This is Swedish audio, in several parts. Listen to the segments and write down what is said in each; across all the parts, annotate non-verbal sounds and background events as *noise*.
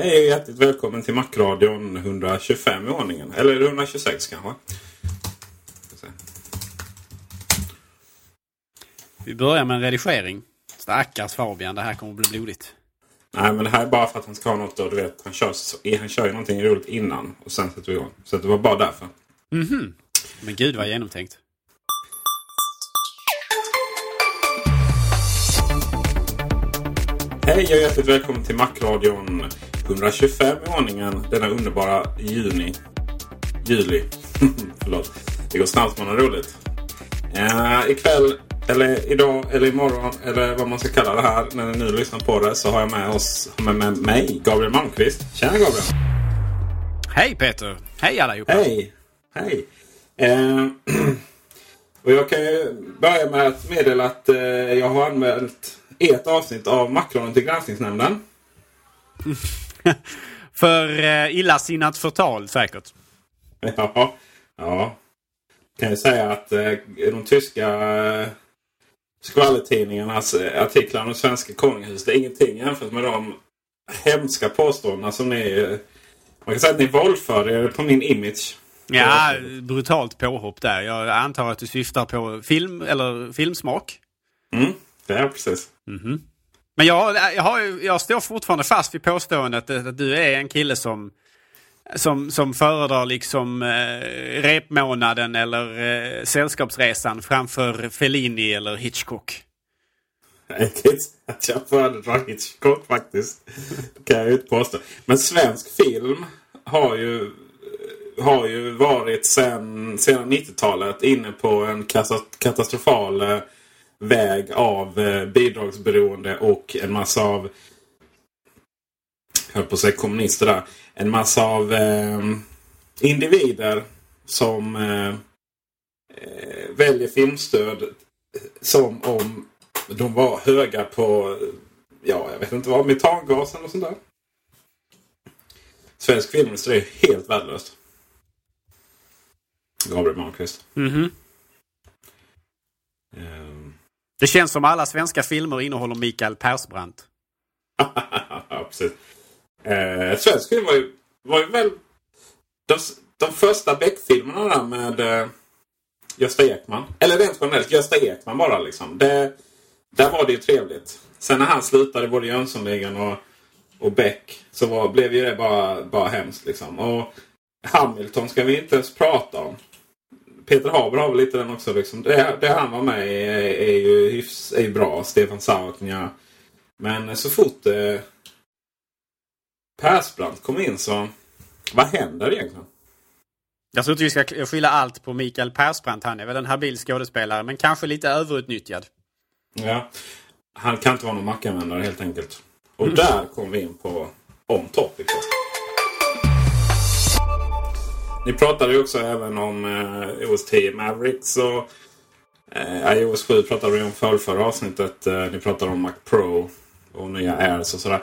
Hej och hjärtligt välkommen till Macradion 125 i ordningen. Eller är det 126 kanske? Vi börjar med en redigering. Stackars Fabian, det här kommer att bli blodigt. Nej men det här är bara för att han ska ha något då, du vet. Han kör, han kör ju någonting roligt innan och sen sätter vi igång. Så det var bara därför. Men gud vad genomtänkt. Hej och hjärtligt välkommen till Macradion 125 i ordningen denna underbara juni. Juli. *laughs* Förlåt. Det går snabbt man har roligt. Uh, ikväll, eller idag, eller imorgon, eller vad man ska kalla det här när ni nu lyssnar på det så har jag med oss, med, med mig, Gabriel Malmqvist. Tjena Gabriel! Hej Peter! Hej allihopa! Hej! Hej! Eh, *clears throat* och jag kan ju börja med att meddela att eh, jag har anmält ett avsnitt av Macronen till Granskningsnämnden. *laughs* *laughs* För eh, illasinnat förtal säkert. Ja, ja. Kan jag säga att eh, de tyska eh, skvallertidningarnas eh, artiklar om det svenska konungahuset är ingenting jämfört med de hemska påståendena som ni... Eh, man kan säga att ni våldför er på min image. Ja, brutalt påhopp där. Jag antar att du syftar på film eller filmsmak. Mm, det är precis. Men jag, jag, har, jag står fortfarande fast vid påståendet att, att du är en kille som som, som föredrar liksom eh, repmånaden eller eh, sällskapsresan framför Fellini eller Hitchcock. Att jag föredrar Hitchcock faktiskt. Det kan jag ju inte påstå. Men svensk film har ju, har ju varit sen, sedan 90-talet inne på en katastrofal eh, väg av eh, bidragsberoende och en massa av höll på att säga kommunister där. En massa av eh, individer som eh, eh, väljer filmstöd som om de var höga på, ja jag vet inte vad, metangas eller sånt där. Svensk filmindustri är helt värdelöst. Gabriel Malmqvist. Mhm. Ehm, det känns som alla svenska filmer innehåller Mikael Persbrandt. *laughs* precis. Eh, svensk film var ju, var ju väl de, de första Beck-filmerna där med eh, Gösta Ekman. Eller rent generellt Gösta Ekman bara liksom. Det, där var det ju trevligt. Sen när han slutade både Jönssonligan och, och Beck så var, blev ju det bara, bara hemskt liksom. Och Hamilton ska vi inte ens prata om. Peter Haber har väl lite den också. Liksom. Det, det han var med i är, är ju hyfs, är bra. Stefan Sauk, ja. Men så fort eh, Persbrandt kom in så... Vad händer egentligen? Jag tror inte vi ska skylla allt på Mikael Persbrandt. Han är väl en habil skådespelare men kanske lite överutnyttjad. Ja, han kan inte vara någon Mac-användare helt enkelt. Och där kom vi in på On Topic. då. Ni pratade ju också även om eh, OS 10 Mavericks. Och, eh, I OS 7 pratade vi om för förra avsnittet. Eh, ni pratade om Mac Pro. och nya Airs och sådär.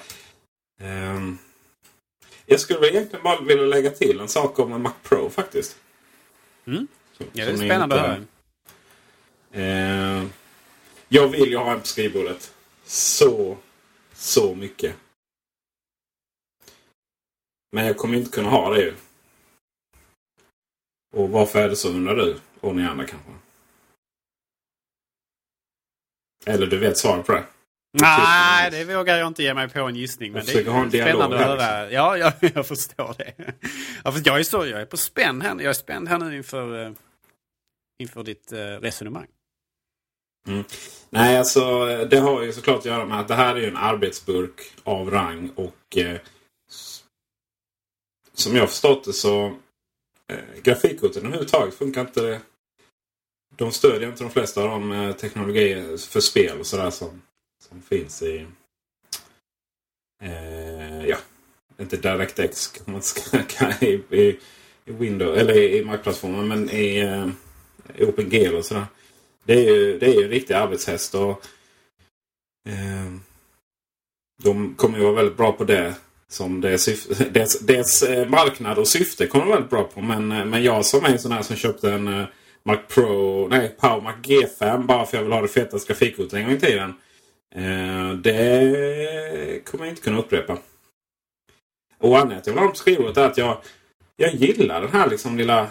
Um, jag skulle egentligen bara vilja lägga till en sak om en Mac Pro faktiskt. Mm. ja, det är spännande att höra. Uh, jag vill ju ha en på skrivbordet. Så, så mycket. Men jag kommer inte kunna ha det ju. Och varför är det så undrar du? Och ni andra kanske? Eller du vet svaret på det? Nej, det vågar jag inte ge mig på en gissning. Men det är spännande att höra. Ja, jag, *laughs* jag förstår det. Ja, för jag, är så, jag är på spänn här, jag är spänd här nu inför, uh, inför ditt uh, resonemang. Mm. Nej, alltså det har ju såklart att göra med att det här är en arbetsburk av rang. Och eh, som jag förstått det så eh, grafikkorten överhuvudtaget funkar inte. De stödjer inte de flesta av de eh, teknologier för spel och sådär som, som finns i eh, ja, inte DirectX kan man ska, i, i, i Windows eller i, i Mac-plattformen men i, eh, i OpenGL och sådär. Det är ju, det är ju en riktig arbetshäst. Och, eh, de kommer ju vara väldigt bra på det. Som dess, dess, dess marknad och syfte kommer vara väldigt bra på. Men, eh, men jag som är en sån här som köpte en eh, Mac Pro, nej Power Mac G5 bara för att jag vill ha det fetaste grafikkortet en gång i tiden. Eh, det kommer jag inte kunna upprepa. Och anledningen till att jag vill ha på skrivbordet är att jag, jag gillar den här liksom lilla...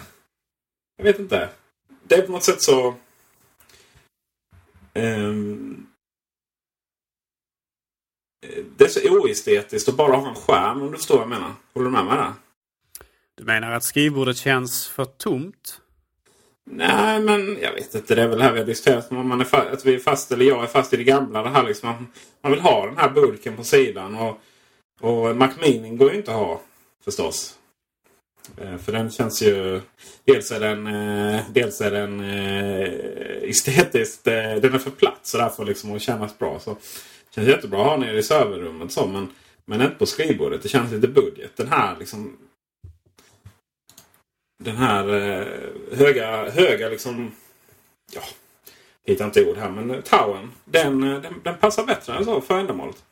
Jag vet inte. Det är på något sätt så... Um, det är så oestetiskt att bara ha en skärm om du förstår vad jag menar. Håller du med mig där? Du menar att skrivbordet känns för tomt? Nej, men jag vet inte. Det är väl här vi har diskuterat. Man är fast, att vi är fast, eller jag är fast i det gamla. Det här liksom, man, man vill ha den här burken på sidan. Och, och Mac Mini går ju inte att ha förstås. Eh, för den känns ju... Dels är den, eh, dels är den eh, estetiskt... Den är för platt så därför liksom att kännas bra. Så det känns jättebra att ha nere i serverrummet så men, men inte på skrivbordet. Det känns lite budget. Den här liksom... Den här eh, höga, höga liksom... Ja, hittar inte ord här men eh, towern. Den, eh, den, den passar bättre än så för ändamålet.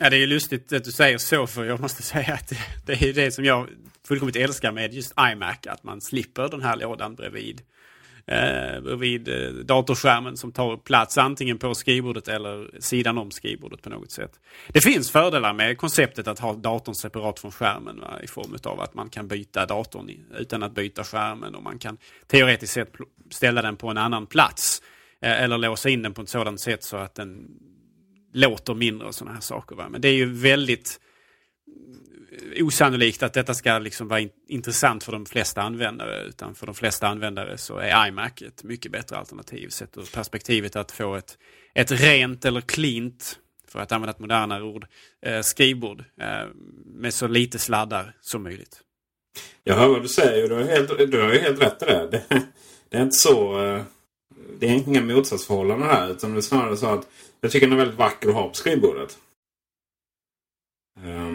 Ja, det är ju lustigt att du säger så för jag måste *laughs* säga att det är det som jag fullkomligt älskar med just iMac. Att man slipper den här lådan bredvid, Eh, eh, datorskärmen som tar plats antingen på skrivbordet eller sidan om skrivbordet på något sätt. Det finns fördelar med konceptet att ha datorn separat från skärmen va, i form av att man kan byta datorn utan att byta skärmen och man kan teoretiskt sett ställa den på en annan plats. Eh, eller låsa in den på ett sådant sätt så att den låter mindre och sådana här saker. Va? Men det är ju väldigt osannolikt att detta ska liksom vara in intressant för de flesta användare. Utan för de flesta användare så är iMac ett mycket bättre alternativ. Sett ur perspektivet att få ett, ett rent eller cleant, för att använda ett modernare ord, eh, skrivbord eh, med så lite sladdar som möjligt. Jag hör vad du säger. Du har helt, du har helt rätt i det. det. Det är inte så... Eh, det är inga motsatsförhållanden här. Utan det är snarare så att jag tycker den är väldigt vacker att ha på skrivbordet. Um,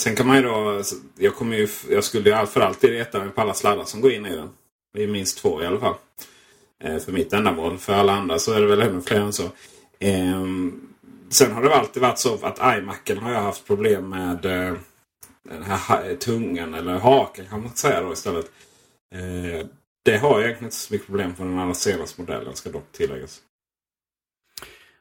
sen kan man ju då... Alltså, jag, kommer ju, jag skulle ju för alltid reta mig på alla sladdar som går in i den. Det är minst två i alla fall. Eh, för mitt ändamål. För alla andra så är det väl ännu fler än så. Ehm, sen har det alltid varit så att iMacen har jag haft problem med eh, den här tungan eller haken kan man säga då istället. Eh, det har jag egentligen inte så mycket problem på den allra senaste modellen ska dock tilläggas.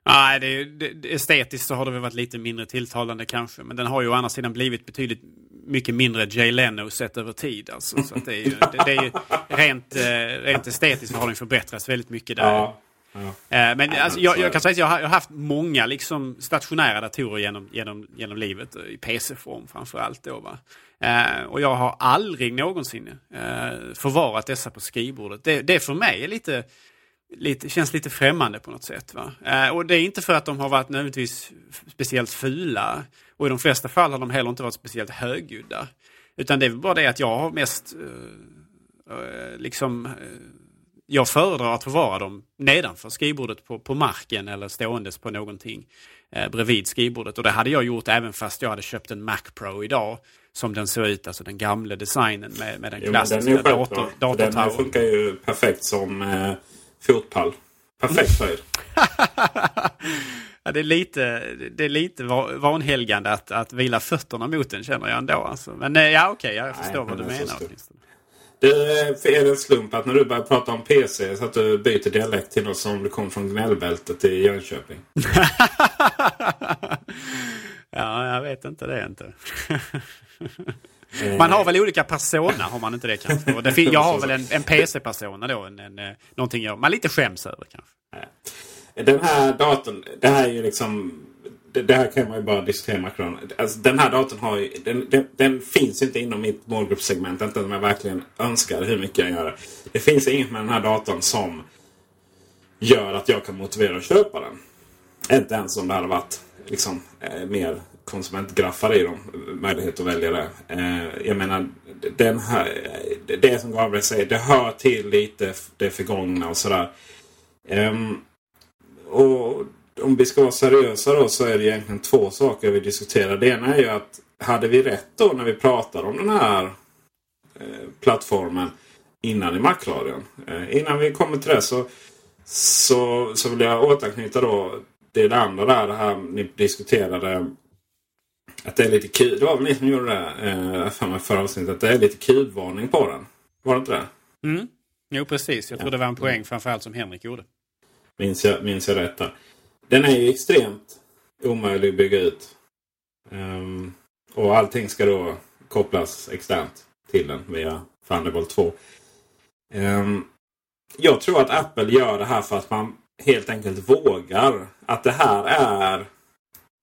Nej, det, det, estetiskt så har det väl varit lite mindre tilltalande kanske. Men den har ju å andra sidan blivit betydligt mycket mindre Jay Leno sett över tid. Alltså. Så det är ju, det, det är ju rent, eh, rent estetiskt så har den förbättrats väldigt mycket där. Ja. Ja. Eh, men alltså, jag, jag, kan säga att jag har, haft många liksom, stationära datorer genom, genom, genom livet. I PC-form framförallt. Då, va? Eh, och jag har aldrig någonsin eh, förvarat dessa på skrivbordet. Det, det för mig är lite lite, känns lite främmande på något sätt. Va? Eh, och det är inte för att de har varit nödvändigtvis speciellt fula. Och i de flesta fall har de heller inte varit speciellt högljudda. Utan det är bara det att jag har mest eh, eh liksom eh, jag föredrar att förvara dem nedanför skrivbordet på, på marken eller ståendes på någonting eh, bredvid skrivbordet. Och det hade jag gjort även fast jag hade köpt en Mac Pro idag. Som den ser ut, alltså den gamla designen med, med den klassiska jo, den dator, datortowern. Den funkar ju perfekt som eh, fotpall. Perfekt höjd. *laughs* Ja, det, är lite, det är lite vanhelgande att, att vila fötterna mot den känner jag ändå. Alltså. Men eh, ja, okej, jag förstår Nej, vad du menar. Det är en slump att när du börjar prata om PC så att du byter dialekt till något som du kom från gnällbältet i Jönköping. *laughs* ja, jag vet inte det inte. *laughs* Eh. Man har väl olika persona, har man inte det kanske? Det, jag har väl en, en PC-persona då, en, en, eh, någonting jag, man lite skäms över kanske. Eh, den här datorn, det här är ju liksom... Det, det här kan man ju bara diskutera Macron. Alltså, den här datorn har ju, den, den, den, finns inte inom mitt målgruppssegment. Inte om jag verkligen önskar hur mycket jag gör. Det finns inget med den här datorn som gör att jag kan motivera att köpa den. Inte ens om det hade varit liksom, eh, mer konsumentgraffar i dem. Möjlighet att välja det. Eh, jag menar, den här, det som Gabriel säger, det hör till lite det förgångna och sådär. Eh, och om vi ska vara seriösa då så är det egentligen två saker vi diskuterar. Det ena är ju att hade vi rätt då när vi pratar om den här eh, plattformen innan i Macradion? Eh, innan vi kommer till det så, så, så vill jag återknyta då det andra där. Det här ni diskuterade att det är lite kul. Det var väl ni som gjorde det eh, förra avsnittet. Att det är lite kulvarning på den. Var det inte det? Mm. Jo precis. Jag tror ja. det var en poäng framförallt som Henrik gjorde. Minns jag, minns jag rätt där. Den är ju extremt omöjlig att bygga ut. Um, och allting ska då kopplas externt till den via Thunderbolt 2. Um, ehm, jag tror att Apple gör det här för att man helt enkelt vågar. Att det här är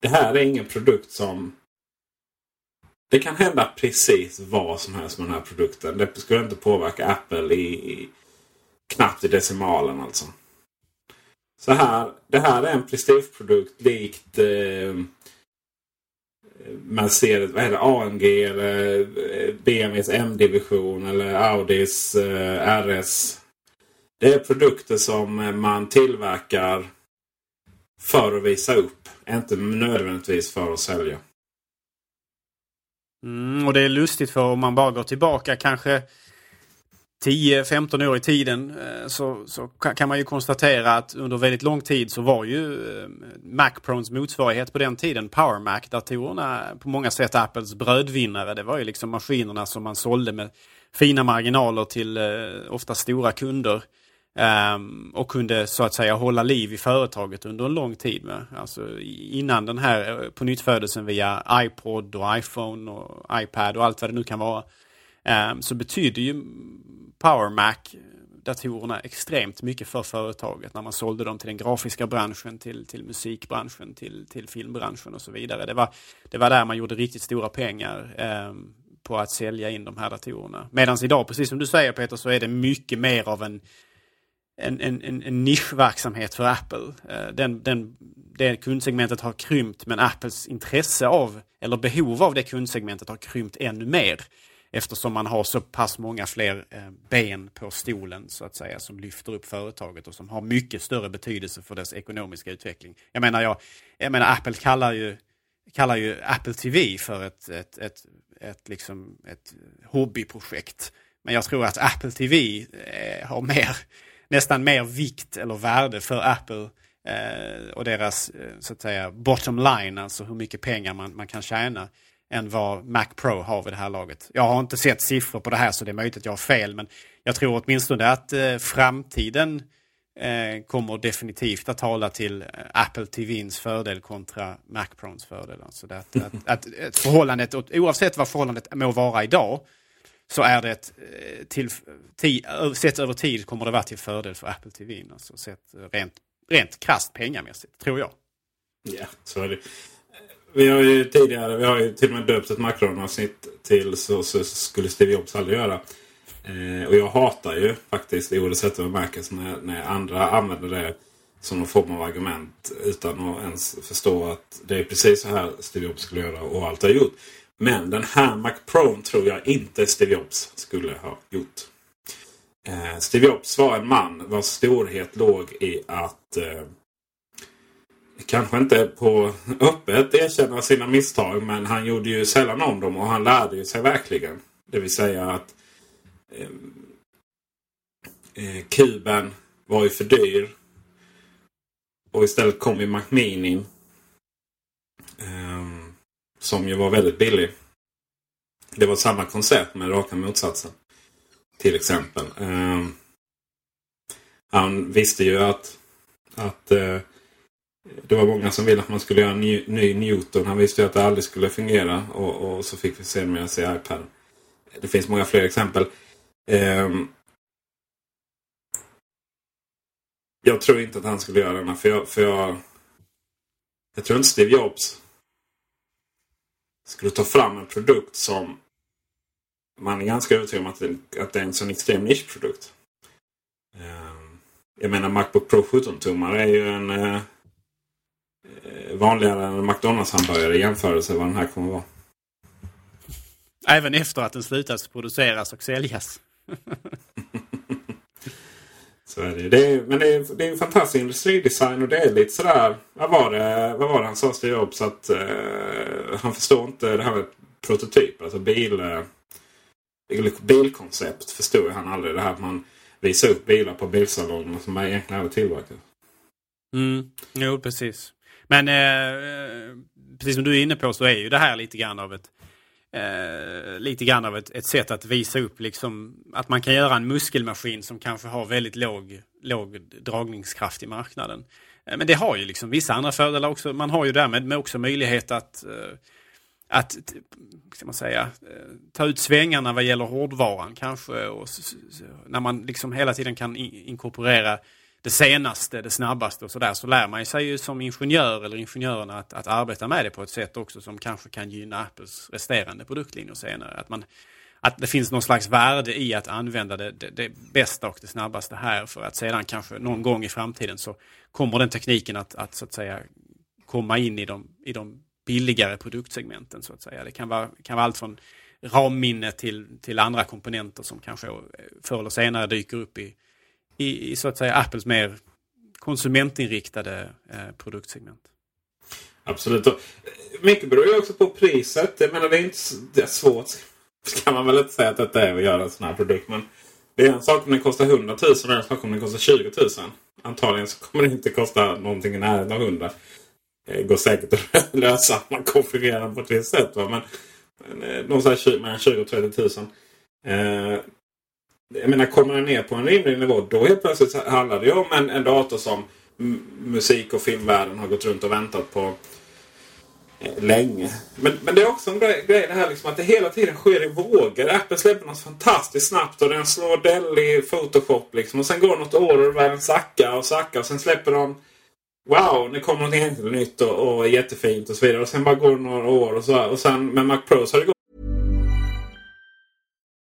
det här är ingen produkt som... Det kan hända precis vad som helst med den här produkten. Det skulle inte påverka Apple i, i knappt i decimalen alltså. Så här, det här är en prestigeprodukt likt eh, Mercedes, vad heter AMG eller eh, BMWs M-division eller Audis eh, RS. Det är produkter som man tillverkar för att visa upp. Inte nödvändigtvis för att sälja. Mm, och det är lustigt för om man bara går tillbaka kanske 10-15 år i tiden eh, så, så, kan man ju konstatera att under väldigt lång tid så var ju Macprons Mac motsvarighet på den tiden, Power Mac-datorerna, på många sätt Apples brödvinnare. Det var ju liksom maskinerna som man sålde med fina marginaler till eh, ofta stora kunder. Um, och kunde så att säga hålla liv i företaget under en lång tid. Med. Alltså, innan den här eh, på nytt via iPod och iPhone och iPad och allt vad det nu kan vara. Um, så betyder ju Power Mac datorerna extremt mycket för företaget när man sålde dem till den grafiska branschen, till, till musikbranschen, till, till filmbranschen och så vidare. Det var, det var där man gjorde riktigt stora pengar um, på att sälja in de här datorerna. Medan idag, precis som du säger Peter, så är det mycket mer av en, en, en, en nischverksamhet för Apple. Eh, den, den, det kundsegmentet har krympt men Apples intresse av, eller behov av det kundsegmentet har krympt ännu mer eftersom man har så pass många fler eh, ben på stolen så att säga som lyfter upp företaget och som har mycket större betydelse för dess ekonomiska utveckling. Jag menar, jag, jag menar Apple kallar ju, kallar ju Apple TV för ett, ett, ett, ett, liksom ett hobbyprojekt. Men jag tror att Apple TV eh, har mer, nästan mer vikt eller värde för Apple eh, och deras eh, så att säga bottom line, alltså hur mycket pengar man, man kan tjäna än vad Mac Pro har vid det här laget. Jag har inte sett siffror på det här så det är möjligt att jag har fel men jag tror åtminstone att eh, framtiden eh, kommer definitivt att tala till eh, Apple TVns fördel kontra Mac Pros fördel. Alltså att, att, att, att förhållandet, oavsett vad förhållandet må vara idag, så är det ett, till, ti, sett över tid kommer det vara till fördel för Apple TV. Alltså sett rent, rent krasst pengamässigt, tror jag. Ja, så är det. Eh, vi har ju tidigare, vi har ju till och med döpt ett Macron-avsnitt till så, så, skulle Steve Jobs aldrig göra. Eh, och jag hatar ju faktiskt i ordet rätta bemärkelse när, när andra använder det som någon form av argument utan att ens förstå att det är precis så här Steve Jobs skulle göra och allt har gjort. Men den här Mac Pro tror jag inte Steve Jobs skulle ha gjort. Eh, Steve Jobs var en man vars storhet låg i att eh, kanske inte på öppet erkänna sina misstag men han gjorde ju sällan om dem och han lärde ju sig verkligen. Det vill säga att eh, eh kuben var ju för dyr. Och istället kom ju Macminin eh, som ju var väldigt billig. Det var samma koncept men raka motsatsen. Till exempel. Eh, han visste ju att, att eh, det var många som ville att man skulle göra en ny, ny Newton. Han visste ju att det aldrig skulle fungera. Och, och så fick vi se med se iPad. Det finns många fler exempel. Eh, jag tror inte att han skulle göra denna. För jag, för jag, jag tror inte Steve Jobs skulle ta fram en produkt som man är ganska övertygad om att det, att det är en sån extrem nischprodukt. Ehm, jag menar Macbook Pro 17-tummare är ju en eh, vanligare än McDonalds-hamburgare i jämförelse med vad den här kommer att vara. Även efter att den slutat produceras och säljas. *laughs* Så är det. det är, men det är, det är en fantastisk industridesign och det är lite sådär. Vad var det, vad var det han sa Steve Jobs? Att uh, han förstår inte det här med prototyp. Alltså bil, uh, bilkoncept förstod han aldrig. Det här att man visar upp bilar på bilsalongerna som man egentligen aldrig tillverkat. Mm, jo, precis. Men eh, eh, precis som du är inne på så är ju det här lite grann av ett eh, lite grann av ett, ett, sätt att visa upp liksom att man kan göra en muskelmaskin som kanske har väldigt låg, låg dragningskraft i marknaden. Eh, men det har ju liksom vissa andra fördelar också. Man har ju därmed också möjlighet att eh, att ska man säga, eh, ta ut svängarna vad gäller hårdvaran kanske. Och när man liksom hela tiden kan inkorporera det senaste, det snabbaste och sådär så lär man sig ju som ingenjör eller ingenjörerna att, att arbeta med det på ett sätt också som kanske kan gynna Apples resterande produktlinjer senare. Att, man, att det finns någon slags värde i att använda det, det, det, bästa och det snabbaste här för att sedan kanske någon gång i framtiden så kommer den tekniken att, att så att säga komma in i de, i de billigare produktsegmenten så att säga. Det kan vara, kan vara allt från ramminne till, till andra komponenter som kanske förr eller senare dyker upp i, i, i så att säga Apples mer konsumentinriktade eh, produktsegment. Absolut. Och eh, mycket beror ju också på priset. Jag menar det är inte det är svårt. *laughs* Kan man väl inte säga att detta är att göra en sån här produkt. Men det är en sak om den kostar 100 000 och en sak om den kostar 20 000. Antagligen så kommer det inte kosta någonting i närheten av 100. Det går säkert att *laughs* lösa. Man konfigurerar på ett visst sätt. Va? Men, men eh, någonstans mellan 20 och 30 000. Eh, jag menar kommer den ner på en rimlig nivå då helt plötsligt handlar det om en, en dator som musik och filmvärlden har gått runt och väntat på eh, länge. Men, men det är också en grej, grej det här liksom att det hela tiden sker i vågor. Apple släpper något fantastiskt snabbt och den slår Dell i Photoshop. Liksom. Och sen går något år och världen sackar och sackar. Och sen släpper de Wow, nu kommer något helt nytt och, och jättefint och så vidare. Och sen bara går det några år och så. Och sen med Mac Pro så har det gått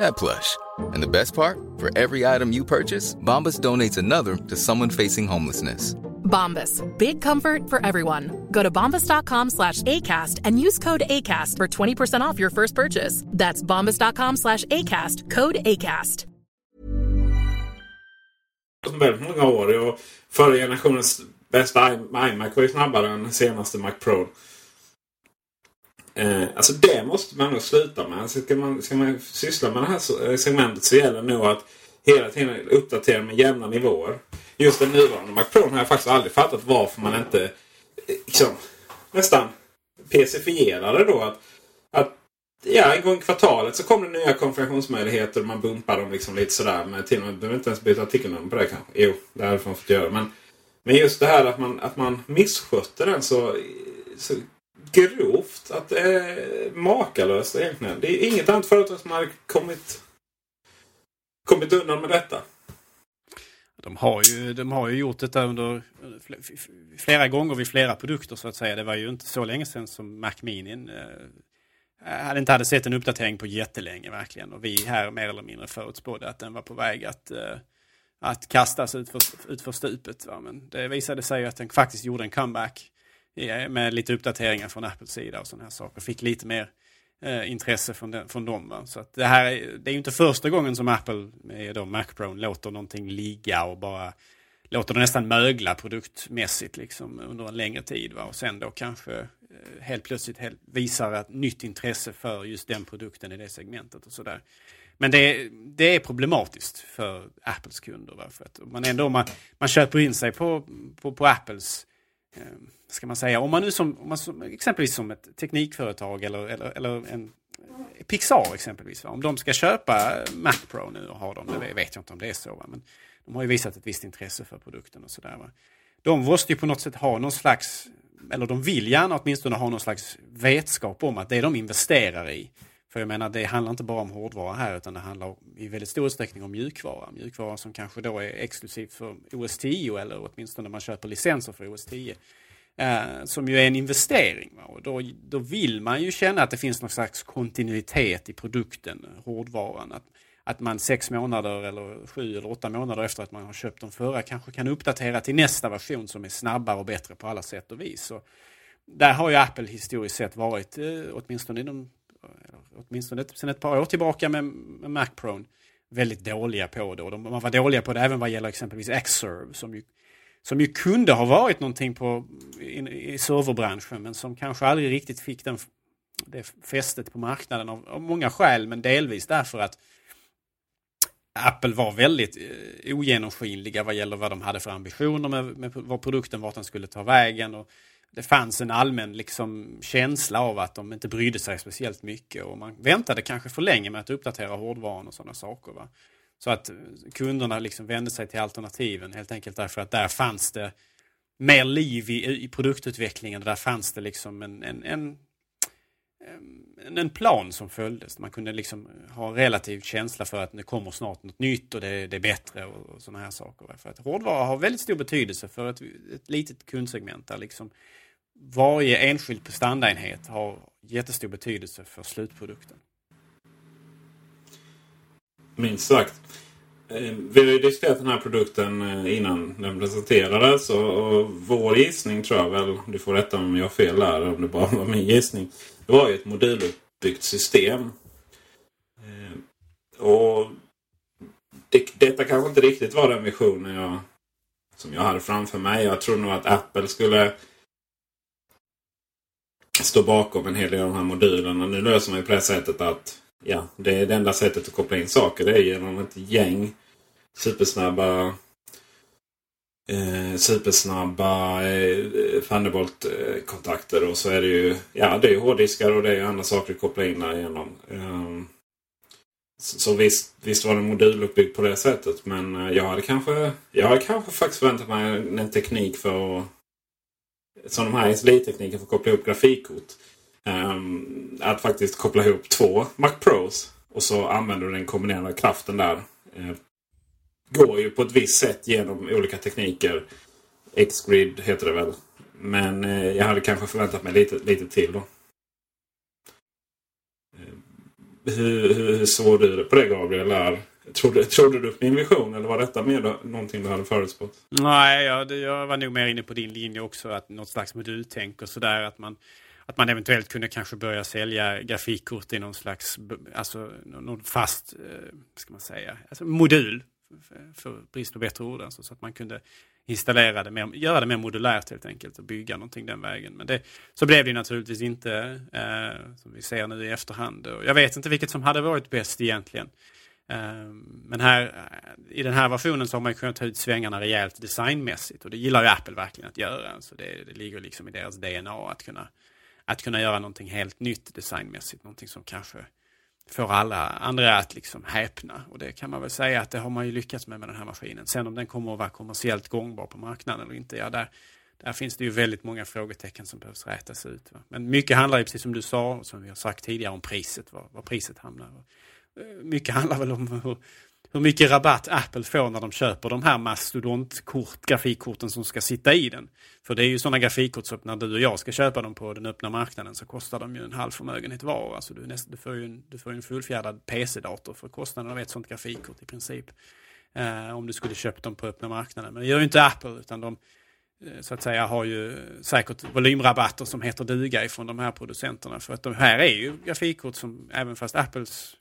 that plush. And the best part? For every item you purchase, Bombas donates another to someone facing homelessness. Bombas. Big comfort for everyone. Go to bombas.com slash ACAST and use code ACAST for 20% off your first purchase. That's bombas.com slash ACAST. Code ACAST. väldigt många år. Och förra generationens bästa iMac var ju snabbare än senaste Mac Pro. Eh, alltså det måste man nog sluta med. Alltså ska, man, ska man syssla med det här eh, segmentet så gäller det nog att hela tiden uppdatera med jämna nivåer. Just den nuvarande Mac Pro har jag faktiskt aldrig fattat varför man inte eh, liksom, nästan PC-fierade då. Att, att ja, en gång i kvartalet så kommer det nya konfigurationsmöjligheter. och Man bumpar dem liksom lite sådär. Men till och med behöver inte ens byta artikelnummer på det kanske. Jo, det hade man fått göra. Men, men just det här att man, att man misskötte den så, så grovt. Att det är makalöst egentligen. Det är inget annat företag som har kommit, kommit undan med detta. De har ju, de har ju gjort detta under flera gånger vid flera produkter så att säga. Det var ju inte så länge sedan som Mac Mini eh, eh, hade inte hade sett en uppdatering på jättelänge verkligen. Och vi här mer eller mindre förutspådde att den var på väg att, eh, att kastas ut för, ut för stupet. Va? Men det visade sig att den faktiskt gjorde en comeback med lite uppdateringar från Apples sida och sådana här saker. Fick lite mer eh, intresse från, den, från dem. Va? Så det här är, det är ju inte första gången som Apple med då Mac Pro låter någonting ligga och bara låter det nästan mögla produktmässigt liksom under en längre tid. Va? Och sen då kanske eh, helt plötsligt helt, visar ett nytt intresse för just den produkten i det segmentet och sådär. Men det, det är problematiskt för Apples kunder. Va? För att man ändå man, man köper in sig på, på, på Apples eh, Ehm, ska man säga, om man nu som, om man som, exempelvis som ett teknikföretag eller, eller, eller en Pixar exempelvis, va? om de ska köpa Mac Pro nu och ha dem, det vet jag inte om det är så, va? men de har ju visat ett visst intresse för produkten och sådär. De måste ju på något sätt ha någon slags, eller de vill gärna åtminstone ha någon slags vetskap om att det de investerar i, för jag menar det handlar inte bara om hårdvara här utan det handlar i väldigt stor utsträckning om mjukvara. Mjukvara som kanske då är exklusivt för OS 10 eller åtminstone man köper licenser för OS 10. Eh, som ju är en investering. Va? Och då, då vill man ju känna att det finns någon slags kontinuitet i produkten, hårdvaran. Att, att man sex månader eller sju eller åtta månader efter att man har köpt de förra kanske kan uppdatera till nästa version som är snabbare och bättre på alla sätt och vis. Så där har ju Apple historiskt sett varit, åtminstone åtminstone, inom, åtminstone sedan ett par år tillbaka med, med Mac väldigt dåliga på det. Och de, man var dåliga på det även vad gäller exempelvis Xserve som ju som ju kunde ha varit någonting på, i, i serverbranschen men som kanske aldrig riktigt fick den, det fästet på marknaden av, av många skäl men delvis därför att Apple var väldigt eh, ogenomskinliga vad gäller vad de hade för ambitioner med, med vad produkten, vart den skulle ta vägen. Och det fanns en allmän liksom, känsla av att de inte brydde sig speciellt mycket och man väntade kanske för länge med att uppdatera hårdvaran och sådana saker. Va? Så att eh, kunderna liksom vände sig till alternativen helt enkelt därför att där fanns det mer liv i, i produktutvecklingen. Där fanns det liksom en, en, en, en, plan som följdes. Man kunde liksom ha relativ känsla för att det kommer snart något nytt och det, det är bättre och, och sådana här saker. För att hårdvara har väldigt stor betydelse för ett, ett litet kundsegment där liksom varje enskild prestandaenhet har jättestor betydelse för slutprodukten. Minst sagt. Eh, vi har ju diskuterat den här produkten eh, innan den presenterades. Och, vår gissning tror jag väl, du får rätta om jag har fel där, om det bara var min gissning. Det var ju ett moduluppbyggt system. Eh, och det, detta kanske inte riktigt var den visionen jag, som jag hade framför mig. Jag tror nog att Apple skulle står bakom en hel del av de här modulerna. Nu löser man ju på det sättet att ja, det är det enda sättet att koppla in saker. Det är genom ett gäng supersnabba eh, supersnabba eh, Thunderbolt-kontakter. Och så är det ju ja, det är hårddiskar och det är andra saker att koppla in därigenom. Eh, så, så visst, visst var det moduluppbyggd på det sättet. Men eh, jag hade kanske, jag hade kanske faktiskt förväntat mig en teknik för att som de här SLI-tekniken för att koppla ihop grafikkort. Um, att faktiskt koppla ihop två Mac Pros. Och så använder du den kombinerade kraften där. Uh, går ju på ett visst sätt genom olika tekniker. X-Grid heter det väl. Men uh, jag hade kanske förväntat mig lite, lite till då. Uh, hur, hur, hur såg du på det Gabriel? Är, trodde, trodde du på min vision eller var detta mer någonting du hade förutspått? Nej, jag, jag var nog mer inne på din linje också. Att något slags modultänk och sådär. Att man, att man eventuellt kunde kanske börja sälja grafikkort i någon slags alltså, någon fast eh, ska man säga, alltså modul. För, för brist på bättre ord. Alltså, så att man kunde installera det mer, göra det mer modulärt helt enkelt och bygga någonting den vägen. Men det, så blev det naturligtvis inte eh, som vi ser nu i efterhand. Och jag vet inte vilket som hade varit bäst egentligen. Ehm, men här, i den här versionen så har man kunnat ta ut svängarna rejält designmässigt och det gillar ju Apple verkligen att göra. Så det, det ligger liksom i deras DNA att kunna, att kunna göra någonting helt nytt designmässigt. Någonting som kanske får alla andra att liksom häpna. Och det kan man väl säga att det har man ju lyckats med med den här maskinen. Sen om den kommer att vara kommersiellt gångbar på marknaden eller inte, ja där, där finns det ju väldigt många frågetecken som behövs rätas ut. Va? Men mycket handlar ju, precis som du sa, och som vi har sagt tidigare, om priset, var, var priset hamnar. Mycket handlar väl om hur, hur mycket rabatt Apple får när de köper de här mastodontkort, grafikkorten som ska sitta i den. För det är ju sådana grafikkort som när du och jag ska köpa dem på den öppna marknaden så kostar de ju en halv förmögenhet var. Alltså du, näst, du, får ju en, du får en fullfjädrad PC-dator för kostnaden av ett sådant grafikkort i princip. Eh, om du skulle köpt dem på öppna marknaden. Men det gör ju inte Apple utan de eh, så att säga har ju säkert volymrabatter som heter duga ifrån de här producenterna. För att de här är ju grafikkort som även fast Apples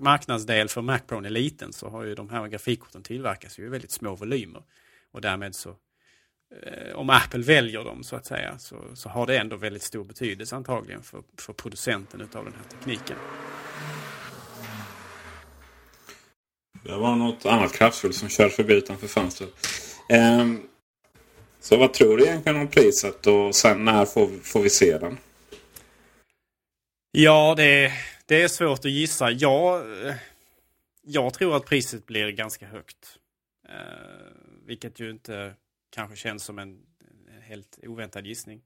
marknadsdel för Mac Pro är liten så har ju de här grafikkorten tillverkas ju i väldigt små volymer. Och därmed så eh, om Apple väljer dem så att säga så, så har det ändå väldigt stor betydelse antagligen för, för producenten utav den här tekniken. Det var något annat kraftfullt som körde förbi utanför fönstret. Um, så vad tror du egentligen om priset och sen när får, får vi se den? Ja, det det är svårt att gissa. Jag, eh, jag tror att priset blir ganska högt. Eh, vilket ju inte kanske känns som en helt oväntad gissning.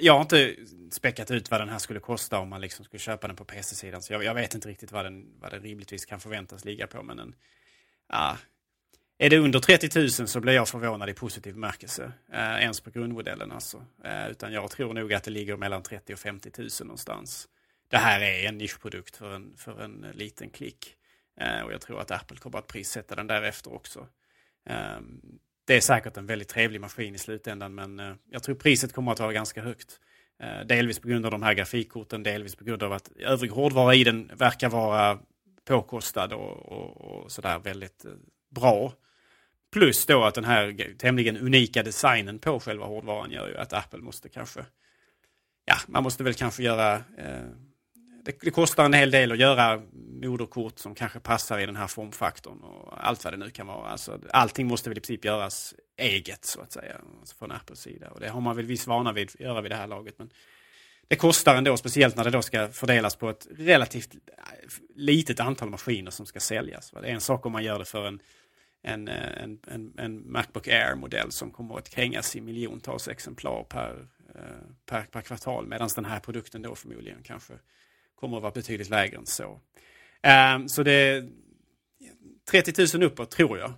Jag har inte späckat ut vad den här skulle kosta om man liksom skulle köpa den på PC-sidan. Så jag, jag, vet inte riktigt vad den, vad den rimligtvis kan förväntas ligga på. Men en, ah, är det under 30 000 så blir jag förvånad i positiv bemärkelse. Eh, ens på grundmodellen alltså. Eh, utan jag tror nog att det ligger mellan 30 000 och 50 000 någonstans det här är en nischprodukt för en, för en liten klick. Eh, och jag tror att Apple kommer att prissätta den därefter också. Eh, det är säkert en väldigt trevlig maskin i slutändan men eh, jag tror priset kommer att vara ganska högt. Eh, delvis på grund av de här grafikkorten, delvis på grund av att övrig hårdvara i den verkar vara påkostad och, och, och sådär väldigt eh, bra. Plus då att den här tämligen unika designen på själva hårdvaran gör ju att Apple måste kanske, ja, man måste väl kanske göra eh, det, det, kostar en hel del att göra moderkort som kanske passar i den här formfaktorn och allt vad det nu kan vara. Alltså, allting måste väl i princip göras eget så att säga alltså från Apples sida. Och det har man väl viss vana vid att göra vid det här laget. Men det kostar ändå, speciellt när det då ska fördelas på ett relativt eh, litet antal maskiner som ska säljas. Det är en sak om man gör det för en, en, eh, en, en, en Macbook Air-modell som kommer att krängas i miljontals exemplar per, eh, per, per kvartal. Medan den här produkten då förmodligen kanske kommer att vara betydligt lägre än så. Um, så det är 30 000 uppåt tror jag.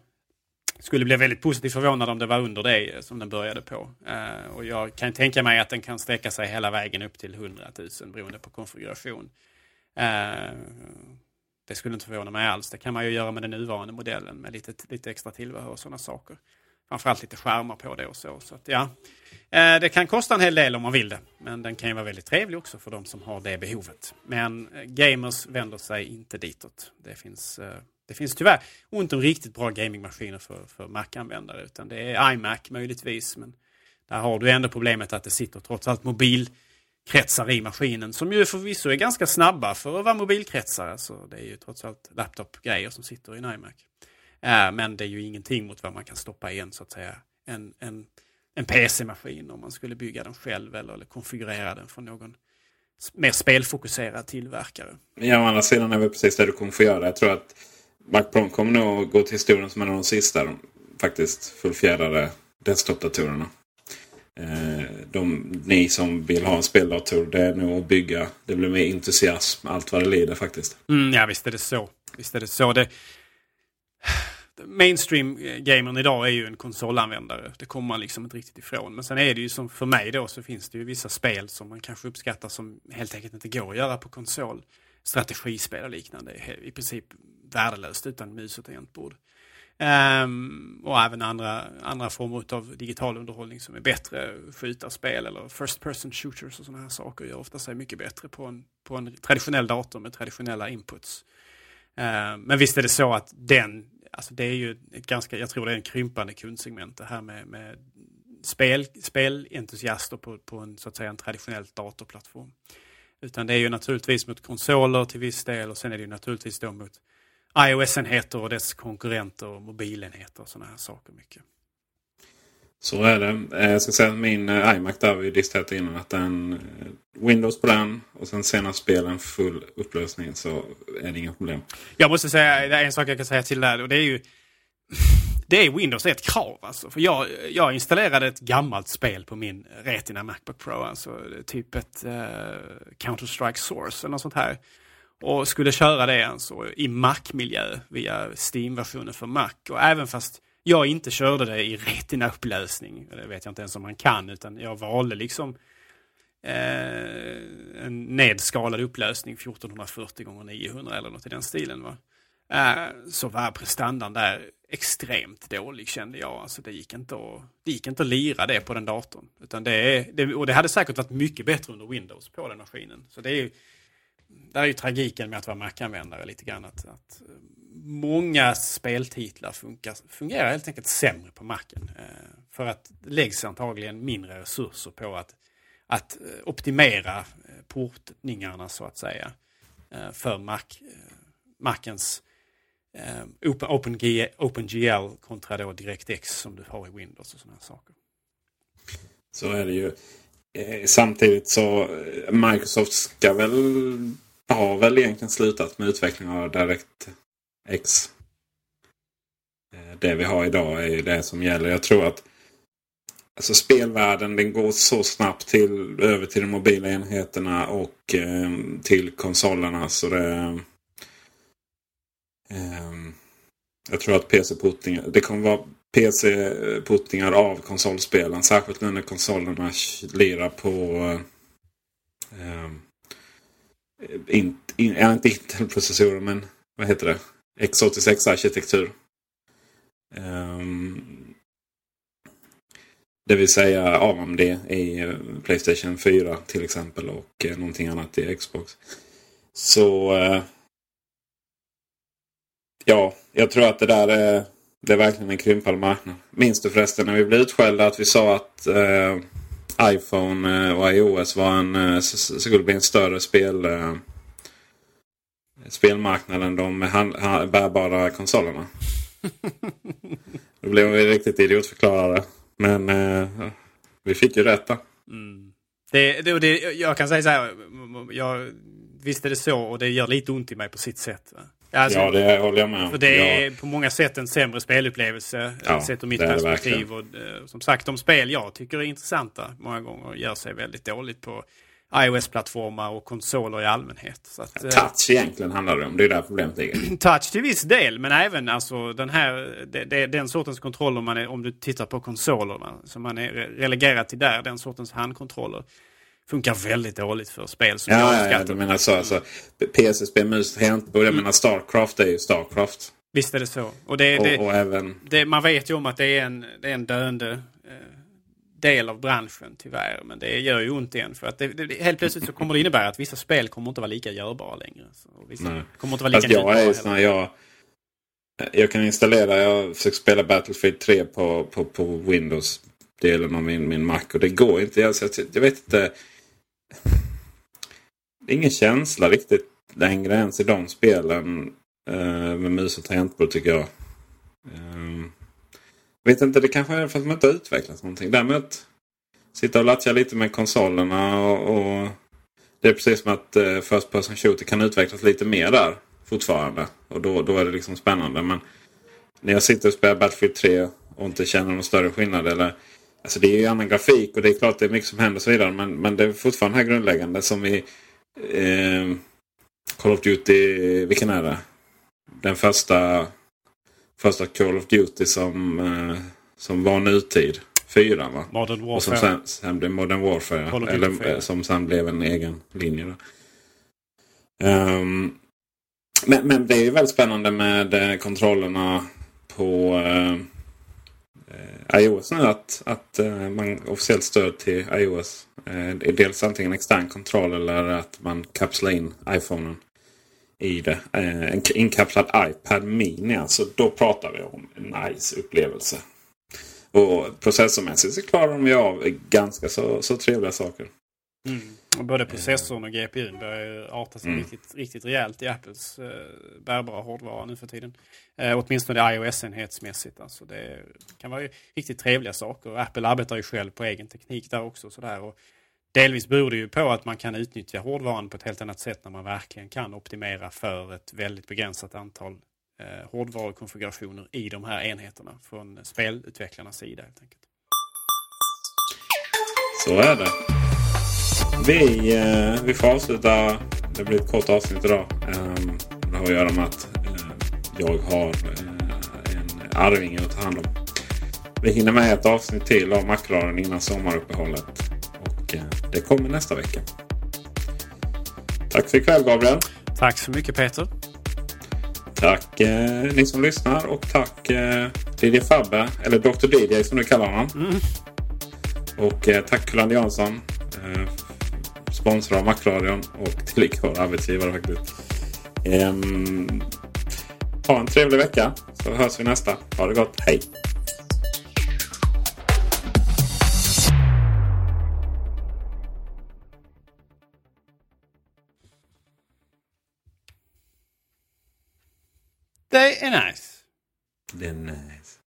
Skulle bli väldigt positivt förvånad om det var under det eh, som den började på. Uh, och jag kan tänka mig att den kan sträcka sig hela vägen upp till 100 000 beroende på konfiguration. Uh, det skulle inte förvåna mig alls. Det kan man ju göra med den nuvarande modellen med lite, lite extra tillbehör och sådana saker. Framförallt lite skärmar på det och så. så att, ja. Eh, det kan kosta en hel del om man vill det. Men den kan ju vara väldigt trevlig också för de som har det behovet. Men eh, gamers vänder sig inte ditåt. Det finns, eh, det finns tyvärr inte om riktigt bra gamingmaskiner för, för Mac-användare. Utan det är iMac möjligtvis. Men där har du ändå problemet att det sitter trots allt mobilkretsar i maskinen. Som ju förvisso är ganska snabba för att vara mobilkretsar. Alltså, det är ju trots allt laptop-grejer som sitter i en iMac. Men det är ju ingenting mot vad man kan stoppa i en, så att säga, en, en en PC-maskin om man skulle bygga den själv eller, eller konfigurera den från någon mer spelfokuserad tillverkare. Ja, å andra sidan är det precis det du kommer få göra. Jag tror att Mac Pro kommer nog gå till historien som en av de sista faktiskt fullfjädrade desktop-datorerna. Eh, de, ni som vill ha en speldator, det är nog att bygga. Det blir mer entusiasm, allt vad det lider faktiskt. Mm, ja, visst är det så. Visst är det så. Det... Mainstream-gamern eh, idag är ju en konsolanvändare. Det kommer man liksom inte riktigt ifrån. Men sen är det ju som för mig då så finns det ju vissa spel som man kanske uppskattar som helt enkelt inte går att göra på konsol. Strategispel och liknande är i princip värdelöst utan mus och tangentbord. Um, och även andra, andra former av digital underhållning som är bättre. Skjutarspel eller first person shooters och sådana här saker gör ofta sig mycket bättre på en, på en traditionell dator med traditionella inputs. Uh, men visst är det så att den, alltså det är ju ett ganska, jag tror det är en krympande kundsegment det här med, med spel, spelentusiaster på, på en, så att säga, en traditionell datorplattform. Utan det är ju naturligtvis mot konsoler till viss del och sen är det ju naturligtvis då mot iOS-enheter och dess konkurrenter och mobilenheter och sådana här saker mycket. Så är det. Eh, jag ska säga att min eh, iMac där vi diskuterat innan att den eh, Windows på den och sen senast spelen full upplösning så är det inga problem. Jag måste säga, det är en sak jag kan säga till där och det är ju *laughs* det är Windows ett krav alltså. För jag, jag installerade ett gammalt spel på min Retina Macbook Pro. Alltså typ ett uh, Counter-Strike Source eller något sånt här. Och skulle köra det alltså i Mac-miljö via Steam-versionen för Mac. Och även fast jag inte körde det i Retina-upplösning, det vet jag inte ens om man kan, utan jag valde liksom eh, en nedskalad upplösning 1440 gånger 900 eller något i den stilen. Va? Eh, så var prestandan där extremt dålig kände jag. Alltså det gick inte att, det gick inte att lira det på den datorn. Utan det, det, och det hade säkert varit mycket bättre under Windows på den maskinen. Så det är där är ju tragiken med att vara Mac-användare lite grann. Att, att många speltitlar funkar, fungerar helt enkelt sämre på Macen. Eh, för att det läggs antagligen mindre resurser på att, att eh, optimera eh, portningarna så att säga. För Mac, Macens OpenGL, OpenGL kontra då DirectX som du har i Windows och sådana saker. Så är det ju. Samtidigt så Microsoft ska väl har väl egentligen slutat med utveckling av DirectX. X. Eh, det vi har idag är ju det som gäller. Jag tror att alltså spelvärlden den går så snabbt till, över till de mobila enheterna och eh, till konsolerna. Så det, eh, jag tror att PC-puttningar, det kommer vara PC-puttningar av konsolspelen. Särskilt nu när konsolerna lirar på eh, in, in, ja, inte Intel-processorer men vad heter det? X86-arkitektur. Um, ehm, det vill säga AMD i Playstation 4 till exempel och eh, någonting annat i Xbox. Så uh, ja, jag tror att det där är, det är verkligen en krympande marknad. Minns du förresten när vi blev utskällda att vi sa att uh, iPhone och iOS var en, skulle bli en större spel spelmarknad än de bärbara konsolerna. Då blev vi riktigt idiotförklarade. Men eh, vi fick ju rätt mm. det, det, det, Jag kan säga så här. Jag, visst är det så och det gör lite ont i mig på sitt sätt. Alltså, ja, det håller jag med om. För det är ja. på många sätt en sämre spelupplevelse ja, sett ur mitt perspektiv. Och, eh, som sagt, de spel jag tycker är intressanta många gånger gör sig väldigt dåligt på iOS-plattformar och konsoler i allmänhet. Så att, eh, touch egentligen handlar det om. Det är där problemet ligger. *clears throat* touch till viss del, men även alltså den här det, det, den sortens kontroller man är, om du tittar på konsolerna som man är relegerad till där, den sortens handkontroller funkar väldigt dåligt för spel som ja, jag uppskattar. Ja, du menar så. Alltså, PC-spel, mus, tangentbord. Jag mm. menar Starcraft är ju Starcraft. Visst är det så. Och, det, och, och även... man vet ju om att det är en, det är en döende eh, del av branschen tyvärr. Men det gör ju ont igen. För att det, det, helt plötsligt så kommer det innebära att vissa spel kommer inte vara lika görbara längre. Så, vissa Nej. kommer inte vara lika jag är sån jag, jag kan installera, jag försöker spela Battlefield 3 på, på, på Windows-delen av min, min Mac. Och det går inte. Jag, jag, jag vet inte. Det är ingen känsla riktigt längre ens i de spelen. Uh, med mus och tangentbord tycker jag. Um, vet inte, det kanske är för att man inte har utvecklat någonting. Däremot sitta och latcha lite med konsolerna och, och det är precis som att eh, First Person Shooter kan utvecklas lite mer där fortfarande. Och då, då är det liksom spännande. Men när jag sitter och spelar Battlefield 3 och inte känner någon större skillnad. Eller Alltså det är ju annan grafik och det är klart det är mycket som händer och så vidare. Men, men det är fortfarande här grundläggande som i eh, Call of Duty. Vilken är det? Den första, första Call of Duty som, eh, som var nutid. Fyran va? Modern Warfare. Och som sen, sen blev Modern Warfare. Eller 4. eh, som sen blev en egen linje. Då. Ehm, men, men det är ju väldigt spännande med eh, kontrollerna på eh, eh, iOS nu. Att, att man officiellt stöd till iOS. Eh, dels antingen extern kontroll eller att man kapslar in iPhonen i det. Eh, en inkapslad iPad Mini. Alltså då pratar vi om en nice upplevelse. Och processormässigt så klarar de ju av ganska så, så trevliga saker. Mm. Både processorn och GPUn börjar ju arta sig Mm. riktigt, riktigt rejält i Apples eh, bärbara hårdvara nu för tiden. Eh, åtminstone iOS-enhetsmässigt. Alltså det kan vara riktigt trevliga saker. Apple arbetar ju själv på egen teknik där också. Sådär. Och delvis beror det ju på att man kan utnyttja hårdvaran på ett helt annat sätt när man verkligen kan optimera för ett väldigt begränsat antal eh, hårdvarukonfigurationer i de här enheterna från spelutvecklarnas sida. Helt enkelt. Så är det. Vi, eh, vi får avsluta. Det blir ett kort avsnitt idag. Um, det har att göra med att eh, jag har eh, en arvinge att ta hand om. Vi hinner med ett avsnitt till av Macradion innan sommaruppehållet. Och eh, det kommer nästa vecka. Tack för ikväll Gabriel. Tack så mycket Peter. Tack eh, ni som lyssnar och tack eh, DJ Fabbe, eller Dr DJ som du kallar honom. Och eh, tack Kullander Jansson, eh, sponsor av Macradion och tillika vår arbetsgivare faktiskt. Ehm, ha en trevlig vecka så hörs vi nästa. Ha det gott, hej! Det är nice. Det är nice.